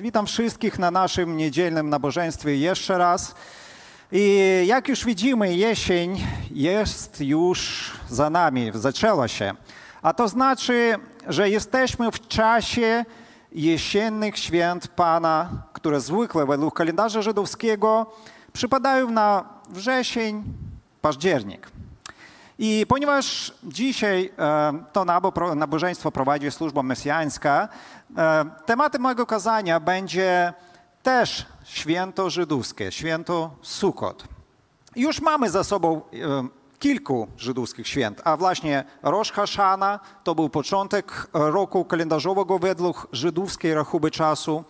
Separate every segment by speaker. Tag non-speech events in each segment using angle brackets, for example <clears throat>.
Speaker 1: Witam wszystkich na naszym niedzielnym nabożeństwie jeszcze raz. I jak już widzimy, jesień jest już za nami, zaczęła się. A to znaczy, że jesteśmy w czasie jesiennych święt Pana, które zwykle według kalendarza żydowskiego przypadają na wrzesień, październik. I ponieważ dzisiaj e, to nabożeństwo prowadzi służba mesjańska, e, tematem mojego kazania będzie też święto żydowskie, święto Sukkot. Już mamy za sobą e, kilku żydowskich święt, a właśnie Rosh Hashana to był początek roku kalendarzowego według żydowskiej rachuby czasu.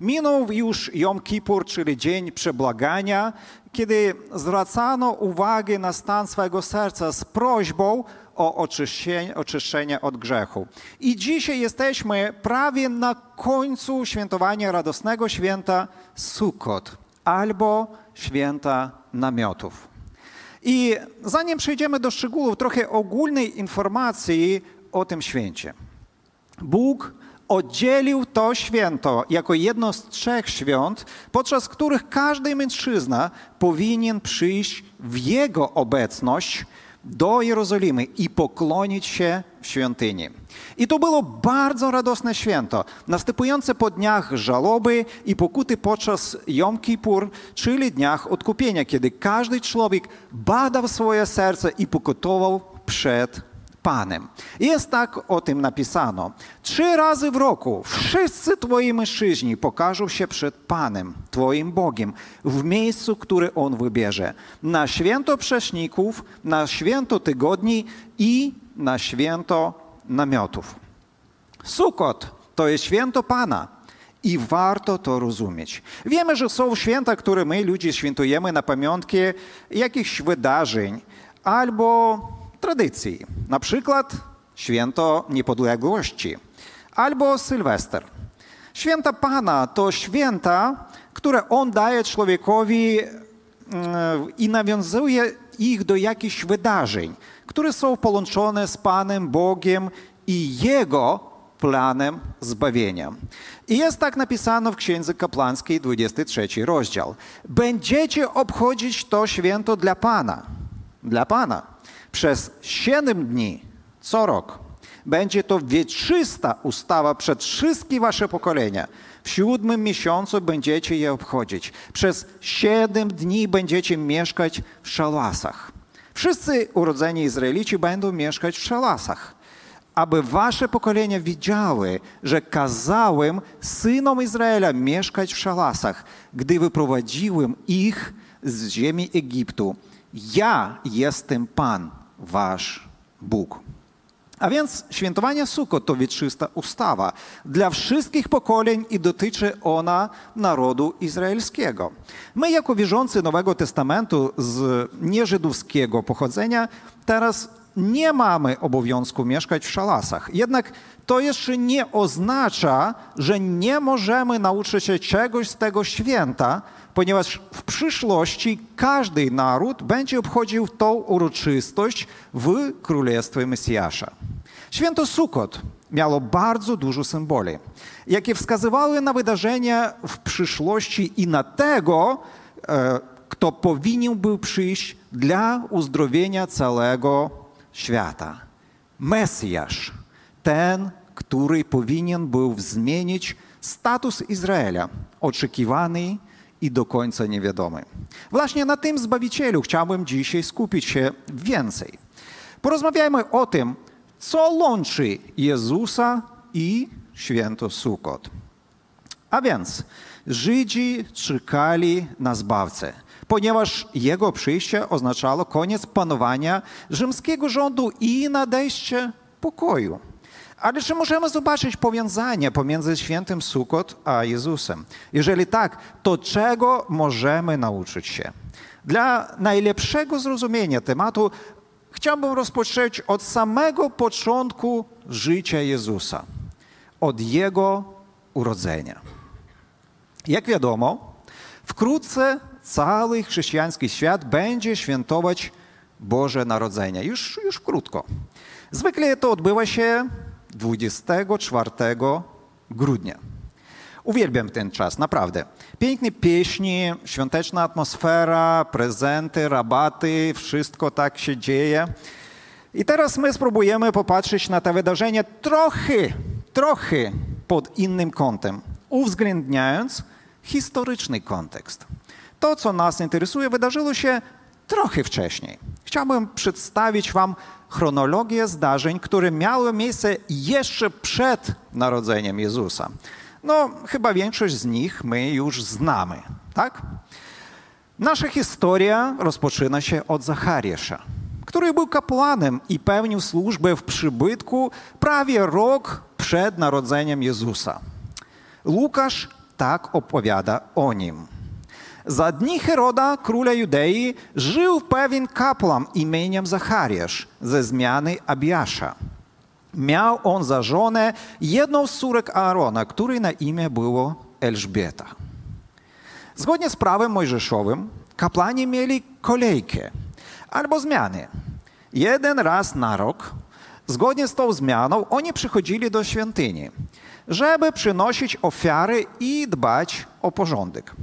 Speaker 1: Minął już Jom Kippur, czyli Dzień Przebłagania, kiedy zwracano uwagę na stan swojego serca z prośbą o oczyszczenie, oczyszczenie od grzechu. I dzisiaj jesteśmy prawie na końcu świętowania radosnego święta Sukkot albo święta namiotów. I zanim przejdziemy do szczegółów, trochę ogólnej informacji o tym święcie. Bóg oddzielił to święto jako jedno z trzech świąt, podczas których każdy mężczyzna powinien przyjść w jego obecność do Jerozolimy i poklonić się w świątyni. I to było bardzo radosne święto, następujące po dniach żałoby i pokuty podczas Jom Kippur, czyli dniach odkupienia, kiedy każdy człowiek badał swoje serce i pokutował przed Panem. Jest tak o tym napisano. Trzy razy w roku wszyscy Twoi mężczyźni pokażą się przed Panem, Twoim Bogiem, w miejscu, które On wybierze. Na święto przeszników, na święto tygodni i na święto namiotów. Sukot to jest święto Pana. I warto to rozumieć. Wiemy, że są święta, które my, ludzie, świętujemy na pamiątki jakichś wydarzeń albo na przykład święto niepodległości albo Sylwester. Święta Pana to święta, które On daje człowiekowi mm, i nawiązuje ich do jakichś wydarzeń, które są połączone z Panem Bogiem i Jego planem zbawienia. I jest tak napisano w Księdze Kapłańskiej, 23 rozdział. Będziecie obchodzić to święto dla Pana. Dla Pana przez siedem dni co rok. Będzie to wieczysta ustawa przed wszystkie wasze pokolenia. W siódmym miesiącu będziecie je obchodzić. Przez siedem dni będziecie mieszkać w szalasach. Wszyscy urodzeni Izraelici będą mieszkać w szalasach, aby wasze pokolenia widziały, że kazałem synom Izraela mieszkać w szalasach, gdy wyprowadziłem ich z ziemi Egiptu. Ja jestem Pan, wasz Bóg. A więc świętowanie Sukkot to wieczysta ustawa dla wszystkich pokoleń i dotyczy ona narodu izraelskiego. My jako wierzący Nowego Testamentu z nieżydowskiego pochodzenia teraz nie mamy obowiązku mieszkać w szalasach. Jednak to jeszcze nie oznacza, że nie możemy nauczyć się czegoś z tego święta, ponieważ w przyszłości każdy naród będzie obchodził tą uroczystość w Królestwie Mesjasza. Święto Sukkot miało bardzo dużo symboli, jakie wskazywały na wydarzenia w przyszłości i na tego, e, kto powinien był przyjść dla uzdrowienia całego świata. Mesjasz, ten, który powinien był zmienić status Izraela, oczekiwany i do końca niewiadomy. Właśnie na tym Zbawicielu chciałbym dzisiaj skupić się więcej. Porozmawiajmy o tym, co łączy Jezusa i święto Sukkot. A więc Żydzi czekali na Zbawcę, ponieważ Jego przyjście oznaczało koniec panowania rzymskiego rządu i nadejście pokoju. Ale czy możemy zobaczyć powiązanie pomiędzy świętym Sukkot a Jezusem? Jeżeli tak, to czego możemy nauczyć się? Dla najlepszego zrozumienia tematu chciałbym rozpocząć od samego początku życia Jezusa, od Jego urodzenia. Jak wiadomo, wkrótce cały chrześcijański świat będzie świętować Boże Narodzenie. Już, już krótko. Zwykle to odbywa się 24 grudnia. Uwielbiam ten czas, naprawdę. Piękne pieśni, świąteczna atmosfera, prezenty, rabaty, wszystko tak się dzieje. I teraz my spróbujemy popatrzeć na to wydarzenie trochę, trochę pod innym kątem, uwzględniając historyczny kontekst. To, co nas interesuje, wydarzyło się trochę wcześniej. Chciałbym przedstawić Wam chronologię zdarzeń, które miały miejsce jeszcze przed narodzeniem Jezusa. No, chyba większość z nich my już znamy, tak? Nasza historia rozpoczyna się od Zachariasza, który był kapłanem i pełnił służbę w przybytku prawie rok przed narodzeniem Jezusa. Łukasz tak opowiada o nim. Za dni Heroda, króla Judei, żył pewien kapłan imieniem Zachariasz ze zmiany Abiasza. Miał on za żonę jedną z córek Aarona, której na imię było Elżbieta. Zgodnie z prawem mojżeszowym, kapłani mieli kolejkę albo zmiany. Jeden raz na rok, zgodnie z tą zmianą, oni przychodzili do świątyni, żeby przynosić ofiary i dbać o porządek.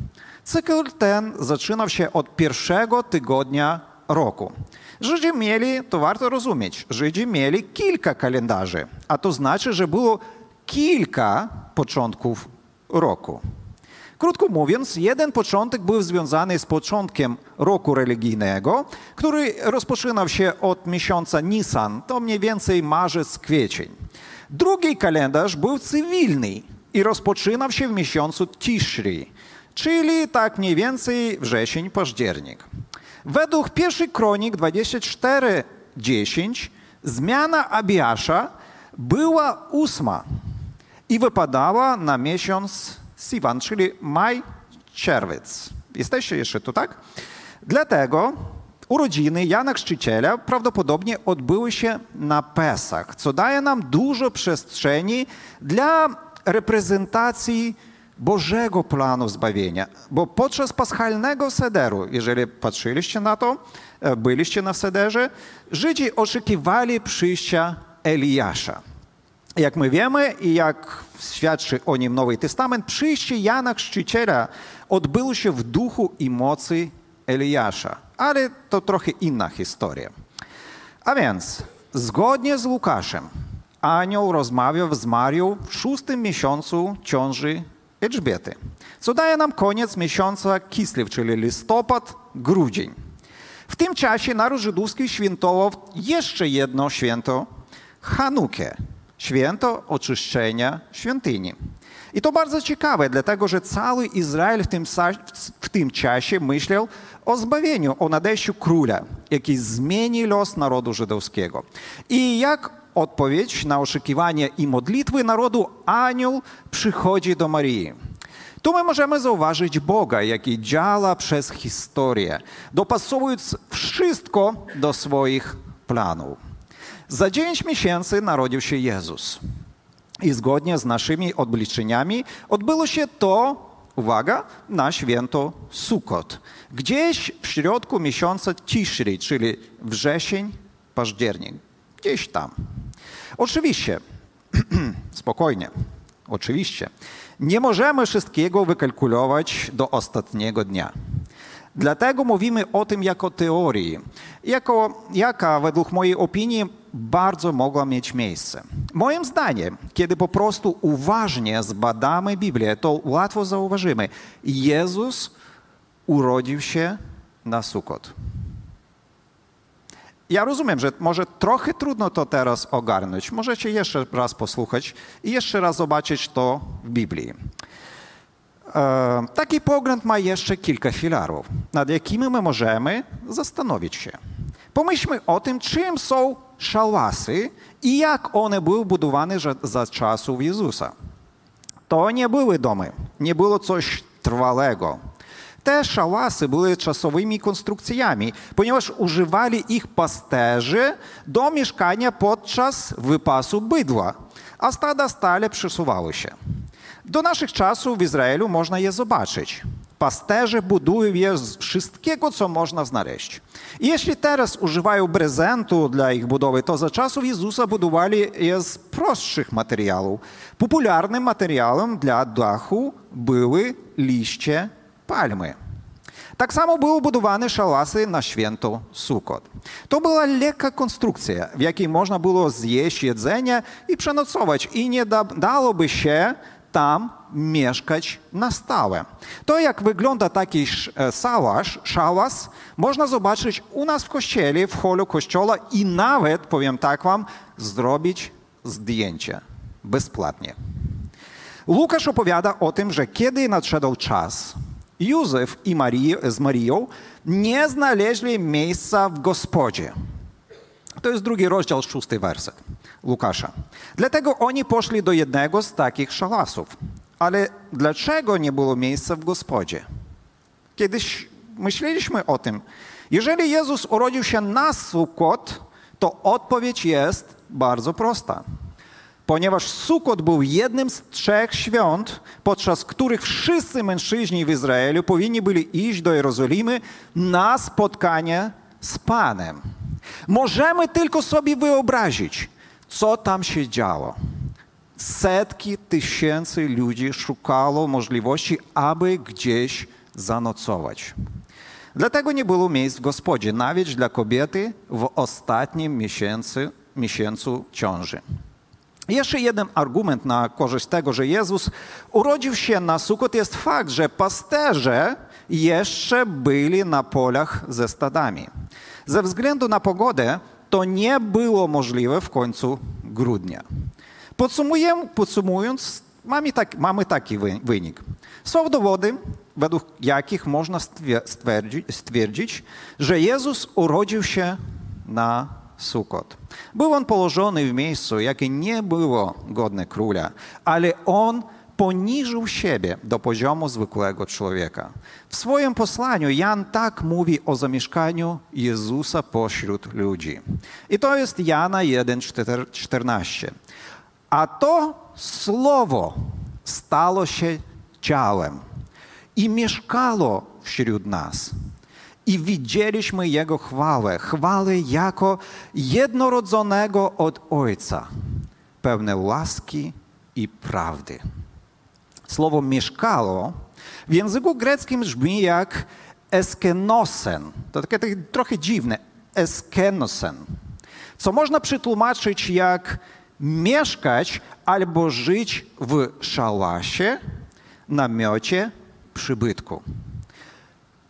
Speaker 1: Cykl ten zaczynał się od pierwszego tygodnia roku. Żydzi mieli, to warto rozumieć, Żydzi mieli kilka kalendarzy, a to znaczy, że było kilka początków roku. Krótko mówiąc, jeden początek był związany z początkiem roku religijnego, który rozpoczynał się od miesiąca Nisan, to mniej więcej marzec, kwiecień. Drugi kalendarz był cywilny i rozpoczynał się w miesiącu Tishri, czyli tak mniej więcej wrzesień, październik. Według pierwszych kronik 24:10 zmiana Abiasza była ósma i wypadała na miesiąc Siwan, czyli maj, czerwiec. Jesteście jeszcze tu, tak? Dlatego urodziny Jana Chrzciciela prawdopodobnie odbyły się na Pesach, co daje nam dużo przestrzeni dla reprezentacji Bożego planu zbawienia. Bo podczas paschalnego sederu, jeżeli patrzyliście na to, byliście na sederze, Żydzi oczekiwali przyjścia Eliasza. Jak my wiemy i jak świadczy o nim Nowy Testament, przyjście Jana Chrzciciela odbyło się w duchu i mocy Eliasza. Ale to trochę inna historia. A więc, zgodnie z Łukaszem, anioł rozmawiał z Marią w szóstym miesiącu ciąży Elżbiety, co daje nam koniec miesiąca Kislew, czyli listopad, grudzień. W tym czasie naród żydowski świętował jeszcze jedno święto, Hanukę, święto oczyszczenia świątyni. I to bardzo ciekawe, dlatego że cały Izrael w tym, w tym czasie myślał o zbawieniu, o nadejściu króla, jaki zmieni los narodu żydowskiego. I jak odpowiedź na oczekiwania i modlitwy narodu, anioł przychodzi do Marii. Tu my możemy zauważyć Boga, jaki działa przez historię, dopasowując wszystko do swoich planów. Za dziewięć miesięcy narodził się Jezus. I zgodnie z naszymi obliczeniami odbyło się to, uwaga, na święto Sukot. Gdzieś w środku miesiąca Tishri, czyli wrzesień, październik. Gdzieś tam. Oczywiście, <clears throat> spokojnie, oczywiście, nie możemy wszystkiego wykalkulować do ostatniego dnia. Dlatego mówimy o tym jako teorii, jako, jaka według mojej opinii bardzo mogła mieć miejsce. Moim zdaniem, kiedy po prostu uważnie zbadamy Biblię, to łatwo zauważymy, Jezus urodził się na Sukot. Ja rozumiem, że może trochę trudno to teraz ogarnąć. Możecie jeszcze raz posłuchać i jeszcze raz zobaczyć to w Biblii. E, taki pogląd ma jeszcze kilka filarów, nad jakimi my możemy zastanowić się. Pomyślmy o tym, czym są szałasy i jak one były budowane za czasów Jezusa. To nie były domy, nie było coś trwałego. Te szałasy były czasowymi konstrukcjami, ponieważ używali ich pasterzy do mieszkania podczas wypasu bydła, a stada stale przesuwały się. Do naszych czasów w Izraelu można je zobaczyć. Pasterze budują je z wszystkiego, co można znaleźć. I jeśli teraz używają prezentu dla ich budowy, to za czasów Jezusa budowali je z prostszych materiałów. Popularnym materiałem dla dachu były palmy. Tak samo były budowane szalasy na święto Sukot. To była lekka konstrukcja, w jakiej można było zjeść jedzenie i przenocować i nie da, dałoby się tam mieszkać na stałe. To, jak wygląda taki szałas, szałas, można zobaczyć u nas w kościele, w holu kościoła i nawet, powiem tak wam, zrobić zdjęcie bezpłatnie. Łukasz opowiada o tym, że kiedy nadszedł czas, Józef i Marii, z Marią nie znaleźli miejsca w gospodzie. To jest drugi rozdział, szósty werset Łukasza. Dlatego oni poszli do jednego z takich szalasów. Ale dlaczego nie było miejsca w gospodzie? Kiedyś myśleliśmy o tym. Jeżeli Jezus urodził się na Sukot, to odpowiedź jest bardzo prosta. Ponieważ Sukot był jednym z trzech świąt, podczas których wszyscy mężczyźni w Izraelu powinni byli iść do Jerozolimy na spotkanie z Panem. Możemy tylko sobie wyobrazić, co tam się działo. Setki tysięcy ludzi szukało możliwości, aby gdzieś zanocować. Dlatego nie było miejsc w gospodzie, nawet dla kobiety w ostatnim miesiącu, miesiącu ciąży. Jeszcze jeden argument na korzyść tego, że Jezus urodził się na Sukot jest fakt, że pasterze jeszcze byli na polach ze stadami. Ze względu na pogodę to nie było możliwe w końcu grudnia. Podsumując, mamy, tak, mamy taki wynik. Są dowody, według jakich można stwierdzić, stwierdzić, że Jezus urodził się na Sukot. Był on położony w miejscu, jakie nie było godne króla, ale on poniżył siebie do poziomu zwykłego człowieka. W swoim posłaniu Jan tak mówi o zamieszkaniu Jezusa pośród ludzi. I to jest Jana 1,14. A to słowo stało się ciałem i mieszkało wśród nas. I widzieliśmy Jego chwałę, chwałę jako jednorodzonego od Ojca, pełne łaski i prawdy. Słowo mieszkało w języku greckim brzmi jak eskenosen. To takie trochę dziwne. Eskenosen. Co można przetłumaczyć jak mieszkać albo żyć w szałasie, namiocie, przybytku.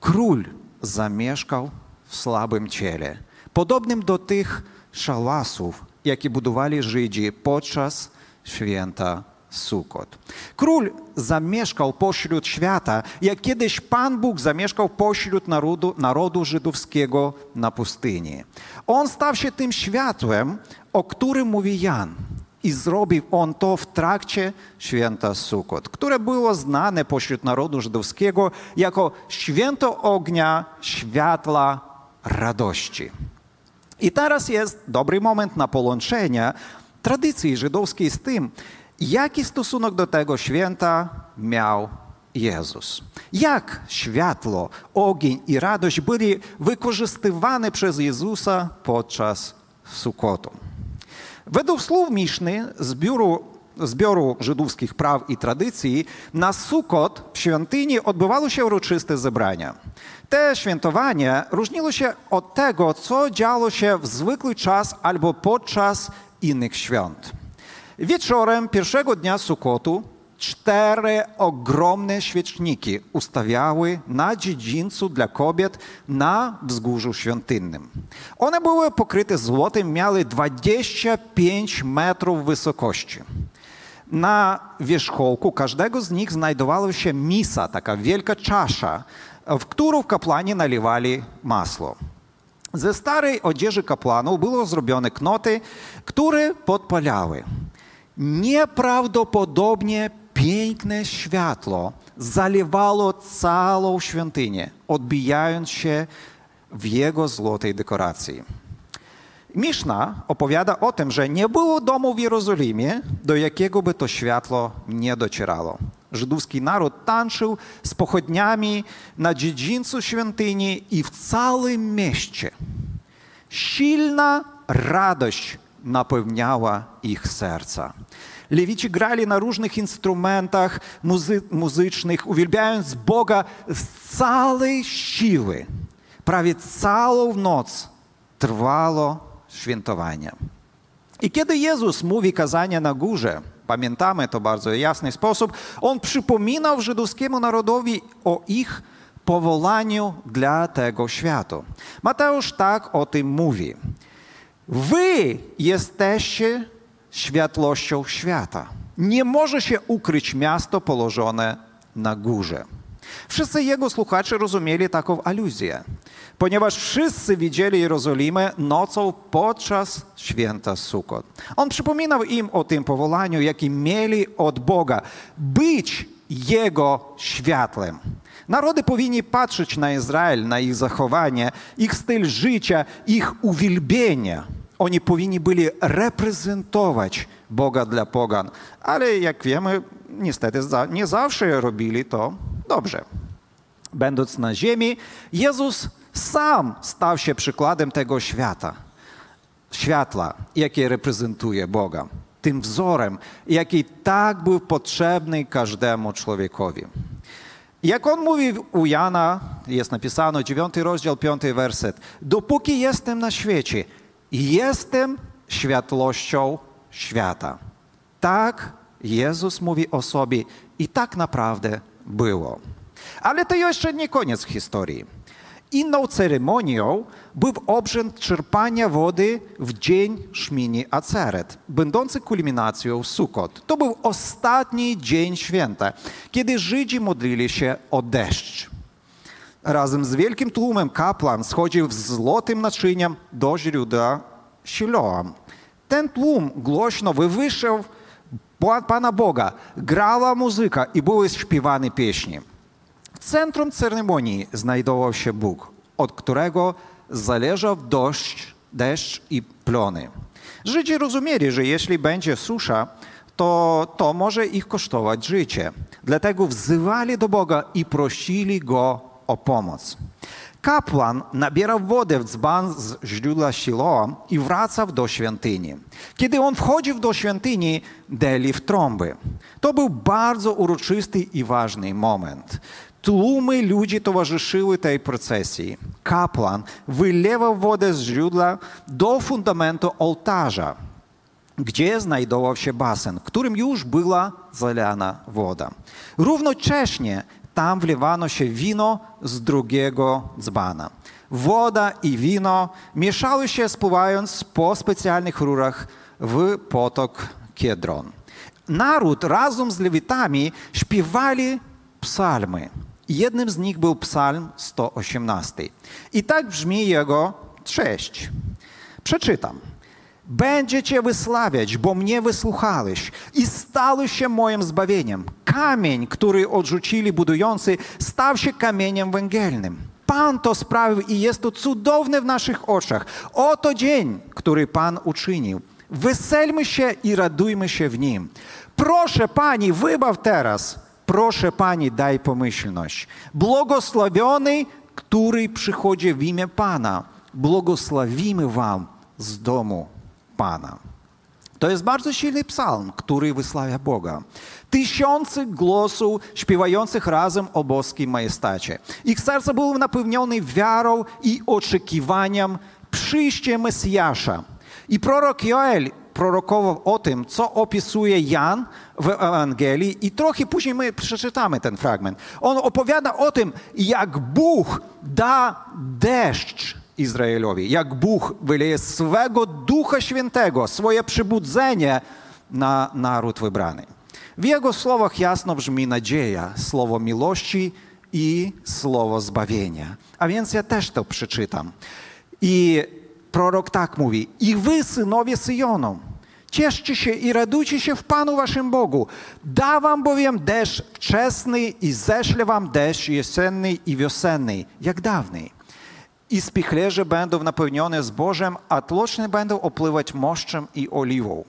Speaker 1: Król zamieszkał w słabym ciele, podobnym do tych szalasów, jakie budowali Żydzi podczas święta Sukot. Król zamieszkał pośród świata, jak kiedyś Pan Bóg zamieszkał pośród narodu, narodu żydowskiego na pustyni. On stał się tym światłem, o którym mówi Jan. I zrobił on to w trakcie święta Sukot, które było znane pośród narodu żydowskiego jako święto ognia, światła, radości. I teraz jest dobry moment na połączenie tradycji żydowskiej z tym, jaki stosunek do tego święta miał Jezus. Jak światło, ogień i radość byli wykorzystywane przez Jezusa podczas Sukotu. Według słów Miszny, zbioru, zbioru żydowskich praw i tradycji, na Sukot w świątyni odbywało się uroczyste zebrania. Te świętowanie różniło się od tego, co działo się w zwykły czas albo podczas innych świąt. Wieczorem pierwszego dnia Sukotu cztery ogromne świeczniki ustawiały na dziedzińcu dla kobiet na wzgórzu świątynnym. One były pokryte złotem, miały 25 metrów wysokości. Na wierzchołku każdego z nich znajdowała się misa, taka wielka czasza, w którą kapłani naliwali masło. Ze starej odzieży kapłanów było zrobione knoty, które podpalały. Nieprawdopodobnie piękne światło zalewało całą świątynię, odbijając się w jego złotej dekoracji. Miszna opowiada o tym, że nie było domu w Jerozolimie, do jakiego by to światło nie docierało. Żydowski naród tańczył z pochodniami na dziedzińcu świątyni i w całym mieście. Silna radość napełniała ich serca. Lewici grali na różnych muzy muzycznych, uwielbiając Boga z całej siły. Prawie całą noc trwało świętowanie. I kiedy Jezus mówi kazanie na górze, pamiętamy to bardzo jasny sposób, on przypominał żydowskiemu narodowi o ich powołaniu dla tego świata. Mateusz tak o tym mówi. Wy jesteście światłością świata. Nie może się ukryć miasto położone na górze. Wszyscy jego słuchacze rozumieli taką aluzję, ponieważ wszyscy widzieli Jerozolimę nocą podczas święta Sukkot. On przypominał im o tym powołaniu, jakie mieli od Boga, być Jego światłem. Narody powinni patrzeć na Izrael, na ich zachowanie, ich styl życia, ich uwielbienie. Oni powinni byli reprezentować Boga dla pogan, ale jak wiemy, niestety nie zawsze robili to dobrze. Będąc na ziemi, Jezus sam stał się przykładem tego świata, światła, jakie reprezentuje Boga, tym wzorem, jaki tak był potrzebny każdemu człowiekowi. Jak on mówi u Jana, jest napisano, 9 rozdział, 5 werset, dopóki jestem na świecie, jestem światłością świata. Tak Jezus mówi o sobie i tak naprawdę było. Ale to jeszcze nie koniec historii. Inną ceremonią był obrzęd czerpania wody w dzień Szmini Aceret, będący kulminacją Sukkot. To był ostatni dzień święta, kiedy Żydzi modlili się o deszcz. Razem z wielkim tłumem kapłan schodził z złotym naczyniem do źródła Siloam. Ten tłum głośno wywyższał Pana Boga, grała muzyka i były śpiewane pieśni. W centrum ceremonii znajdował się Bóg, od którego zależał deszcz, deszcz i plony. Żydzi rozumieli, że jeśli będzie susza, to to może ich kosztować życie. Dlatego wzywali do Boga i prosili Go o pomoc. Kapłan nabierał wodę w dzban z źródła Siloa i wracał do świątyni. Kiedy on wchodził do świątyni, deli w trąby. To był bardzo uroczysty i ważny moment. Tłumy ludzi towarzyszyły tej procesji. Kapłan wylewał wodę z źródła do fundamentu ołtarza, gdzie znajdował się basen, którym już była zalana woda. Równocześnie tam wlewano się wino z drugiego dzbana. Woda i wino mieszały się spływając po specjalnych rurach w potok Kiedron. Naród razem z lewitami śpiewali psalmy. Jednym z nich był psalm 118. I tak brzmi jego treść. Przeczytam. Będzie Cię wysławiać, bo mnie wysłuchałeś i stałeś się moim zbawieniem. Kamień, który odrzucili budujący, stał się kamieniem węgielnym. Pan to sprawił i jest to cudowne w naszych oczach. Oto dzień, który Pan uczynił. Weselmy się i radujmy się w nim. Proszę Pani, wybaw teraz. Proszę Pani, daj pomyślność. Błogosławiony, który przychodzi w imię Pana. Błogosławimy Wam z domu Pana. To jest bardzo silny psalm, który wysławia Boga. Tysiące głosów śpiewających razem o boskim majestacie. Ich serce było napełnione wiarą i oczekiwaniem przyjścia Mesjasza. I prorok Joel prorokował o tym, co opisuje Jan w Ewangelii i trochę później my przeczytamy ten fragment. On opowiada o tym, jak Bóg da deszcz Izraelowi, jak Bóg wyleje swego Ducha Świętego, swoje przybudzenie na naród wybrany. W jego słowach jasno brzmi nadzieja, słowo miłości i słowo zbawienia. A więc ja też to przeczytam. I prorok tak mówi: I wy, synowie Syjonu, cieszcie się i radujcie się w Panu waszym Bogu. Da wam bowiem deszcz wczesny i ześle wam deszcz jesienny i wiosenny, jak dawniej i spichlerze będą napełnione zbożem, a tłoczne będą opływać moszczem i oliwą.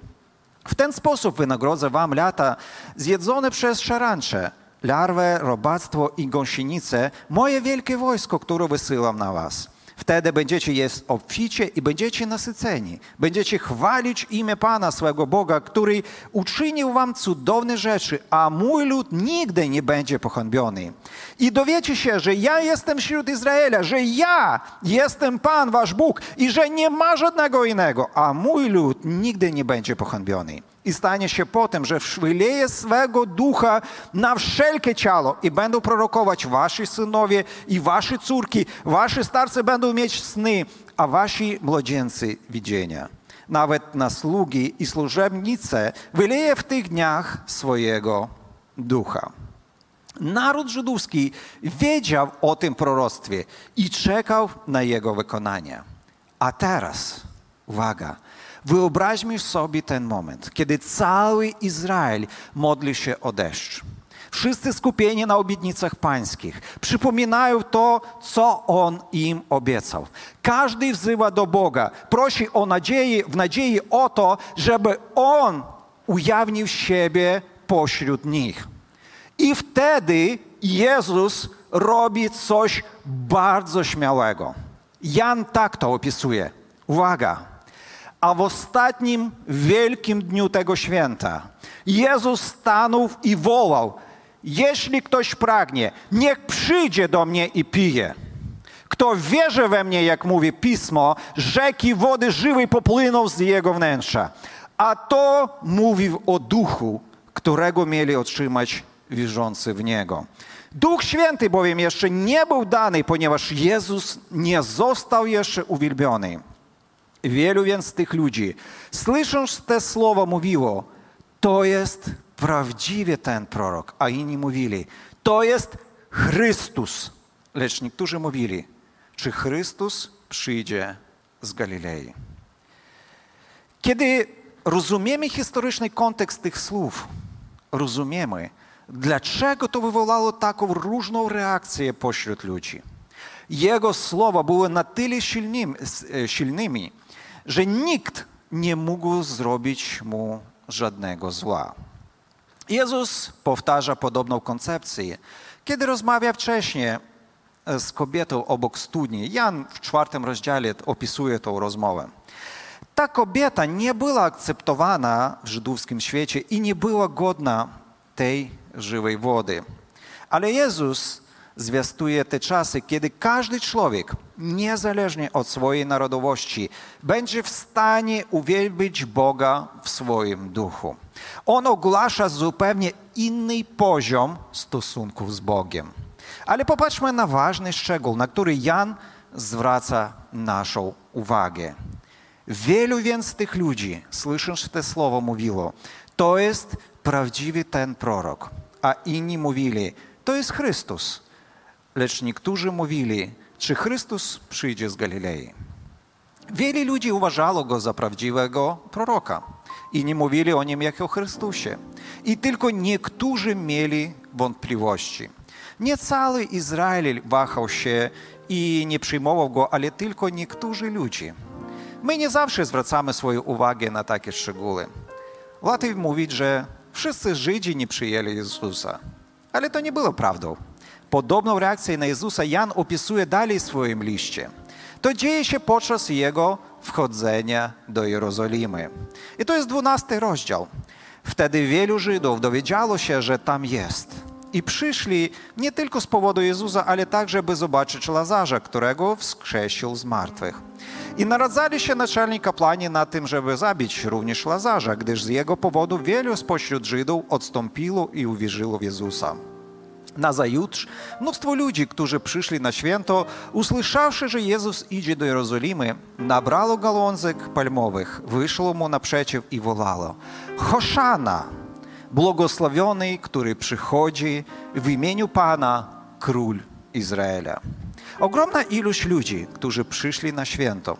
Speaker 1: W ten sposób wynagrodzę wam lata zjedzone przez szarańcze, larwę, robactwo i gąsienice, moje wielkie wojsko, które wysyłam na was. Wtedy będziecie jeść obficie i będziecie nasyceni. Będziecie chwalić imię Pana swego Boga, który uczynił wam cudowne rzeczy, a mój lud nigdy nie będzie pohańbiony. I dowiecie się, że ja jestem wśród Izraela, że ja jestem Pan, wasz Bóg i że nie ma żadnego innego, a mój lud nigdy nie będzie pohańbiony. I stanie się potem, że wyleje swego ducha na wszelkie ciało i będą prorokować wasi synowie i wasze córki, wasi starcy będą mieć sny, a wasi młodzieńcy widzenia. Nawet na sługi i służebnice wyleje w tych dniach swojego ducha. Naród żydowski wiedział o tym proroctwie i czekał na jego wykonanie. A teraz, uwaga, Wyobraźmy sobie ten moment, kiedy cały Izrael modli się o deszcz. Wszyscy skupieni na obietnicach pańskich przypominają to, co On im obiecał. Każdy wzywa do Boga, prosi o nadzieję, w nadziei o to, żeby On ujawnił siebie pośród nich. I wtedy Jezus robi coś bardzo śmiałego. Jan tak to opisuje. Uwaga! A w ostatnim wielkim dniu tego święta Jezus stanął i wołał: Jeśli ktoś pragnie, niech przyjdzie do mnie i pije. Kto wierzy we mnie, jak mówi pismo, rzeki wody żywej popłyną z jego wnętrza. A to mówił o duchu, którego mieli otrzymać wierzący w niego. Duch Święty bowiem jeszcze nie był dany, ponieważ Jezus nie został jeszcze uwielbiony. Wielu więc tych ludzi, słysząc te słowa, mówiło, to jest prawdziwie ten prorok, a inni mówili, to jest Chrystus. Lecz niektórzy mówili, czy Chrystus przyjdzie z Galilei. Kiedy rozumiemy historyczny kontekst tych słów, rozumiemy, dlaczego to wywołało taką różną reakcję pośród ludzi. Jego słowa były na tyle silnymi, że nikt nie mógł zrobić mu żadnego zła. Jezus powtarza podobną koncepcję, kiedy rozmawia wcześniej z kobietą obok studni. Jan w czwartym rozdziale opisuje tą rozmowę. Ta kobieta nie była akceptowana w żydowskim świecie i nie była godna tej żywej wody. Ale Jezus zwiastuje te czasy, kiedy każdy człowiek, niezależnie od swojej narodowości, będzie w stanie uwielbić Boga w swoim duchu. On ogłasza zupełnie inny poziom stosunków z Bogiem. Ale popatrzmy na ważny szczegół, na który Jan zwraca naszą uwagę. Wielu więc tych ludzi, słysząc te słowo, mówiło, to jest prawdziwy ten prorok. A inni mówili, to jest Chrystus. Lecz niektórzy mówili, czy Chrystus przyjdzie z Galilei. Wielu ludzi uważało go za prawdziwego proroka i nie mówili o nim jako o Chrystusie. I tylko niektórzy mieli wątpliwości. Nie cały Izrael wahał się i nie przyjmował go, ale tylko niektórzy ludzie. My nie zawsze zwracamy swoją uwagę na takie szczegóły. Łatwiej mówić, że wszyscy Żydzi nie przyjęli Jezusa, ale to nie było prawdą. Podobną reakcję na Jezusa Jan opisuje dalej w swoim liście. To dzieje się podczas jego wchodzenia do Jerozolimy. I to jest dwunasty rozdział. Wtedy wielu Żydów dowiedziało się, że tam jest. I przyszli nie tylko z powodu Jezusa, ale także, by zobaczyć Lazarza, którego wskrzesił z martwych. I naradzali się naczelni kapłani na tym, żeby zabić również Lazarza, gdyż z jego powodu wielu spośród Żydów odstąpiło i uwierzyło w Jezusa. Nazajutrz mnóstwo ludzi, którzy przyszli na święto, usłyszawszy, że Jezus idzie do Jerozolimy, nabrało gałązek palmowych, wyszło mu naprzeciw i wołało Hoszana, błogosławiony, który przychodzi w imieniu Pana, Król Izraela. Ogromna ilość ludzi, którzy przyszli na święto,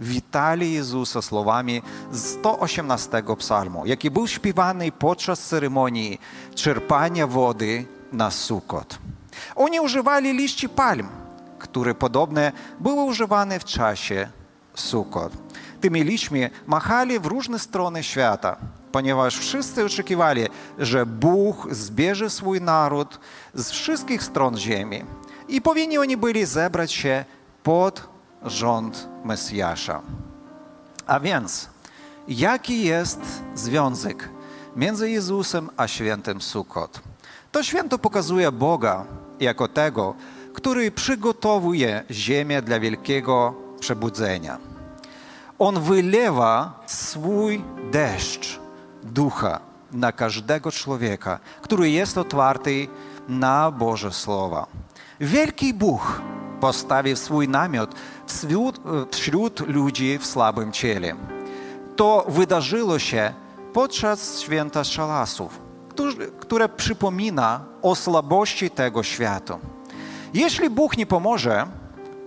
Speaker 1: witali Jezusa słowami z 118 psalmu, jaki był śpiewany podczas ceremonii czerpania wody na Sukot. Oni używali liści palm, które podobne były używane w czasie Sukot. Tymi liśćmi machali w różne strony świata, ponieważ wszyscy oczekiwali, że Bóg zbierze swój naród z wszystkich stron ziemi i powinni byli zebrać się pod rząd Mesjasza. A więc, jaki jest związek między Jezusem a świętym Sukkot? To święto pokazuje Boga jako tego, który przygotowuje ziemię dla wielkiego przebudzenia. On wylewa swój deszcz ducha na każdego człowieka, który jest otwarty na Boże Słowa. Wielki Bóg postawił swój namiot wśród, wśród ludzi w słabym ciele. To wydarzyło się podczas święta szalasów, które przypomina o słabości tego świata. Jeśli Bóg nie pomoże,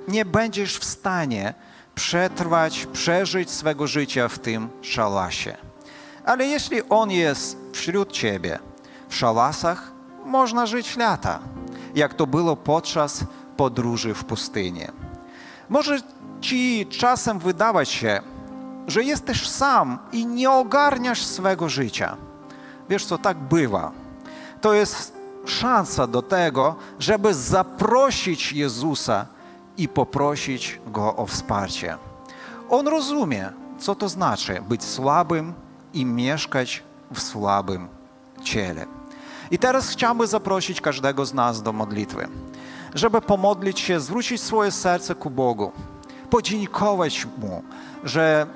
Speaker 1: nie będziesz w stanie przetrwać, przeżyć swego życia w tym szalasie. Ale jeśli On jest wśród Ciebie, w szalasach można żyć lata, jak to było podczas podróży w pustyni. Może Ci czasem wydawać się, że jesteś sam i nie ogarniasz swego życia. Wiesz co, tak bywa. To jest szansa do tego, żeby zaprosić Jezusa i poprosić Go o wsparcie. On rozumie, co to znaczy być słabym i mieszkać w słabym ciele. I teraz chciałbym zaprosić każdego z nas do modlitwy, żeby pomodlić się, zwrócić swoje serce ku Bogu, podziękować Mu, że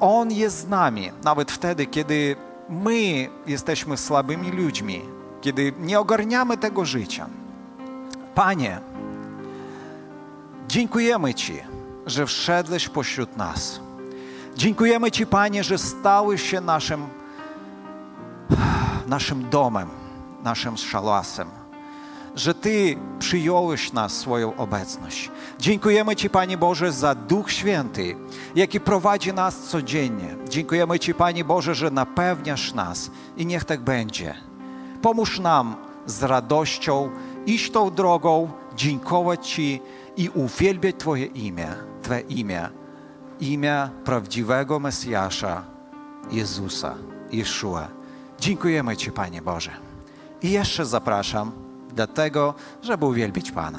Speaker 1: On jest z nami, nawet wtedy, kiedy my jesteśmy słabymi ludźmi, kiedy nie ogarniamy tego życia. Panie, dziękujemy Ci, że wszedłeś pośród nas. Dziękujemy Ci, Panie, że stałeś się naszym, naszym domem, naszym szalasem, że Ty przyjąłeś nas swoją obecność. Dziękujemy Ci, Panie Boże, za Duch Święty, jaki prowadzi nas codziennie. Dziękujemy Ci, Panie Boże, że napewniasz nas i niech tak będzie. Pomóż nam z radością iść tą drogą, dziękować Ci i uwielbiać Twoje imię, Twoje imię, imię prawdziwego Mesjasza, Jezusa, Jeszua. Dziękujemy Ci, Panie Boże. I jeszcze zapraszam do tego, żeby uwielbić Pana.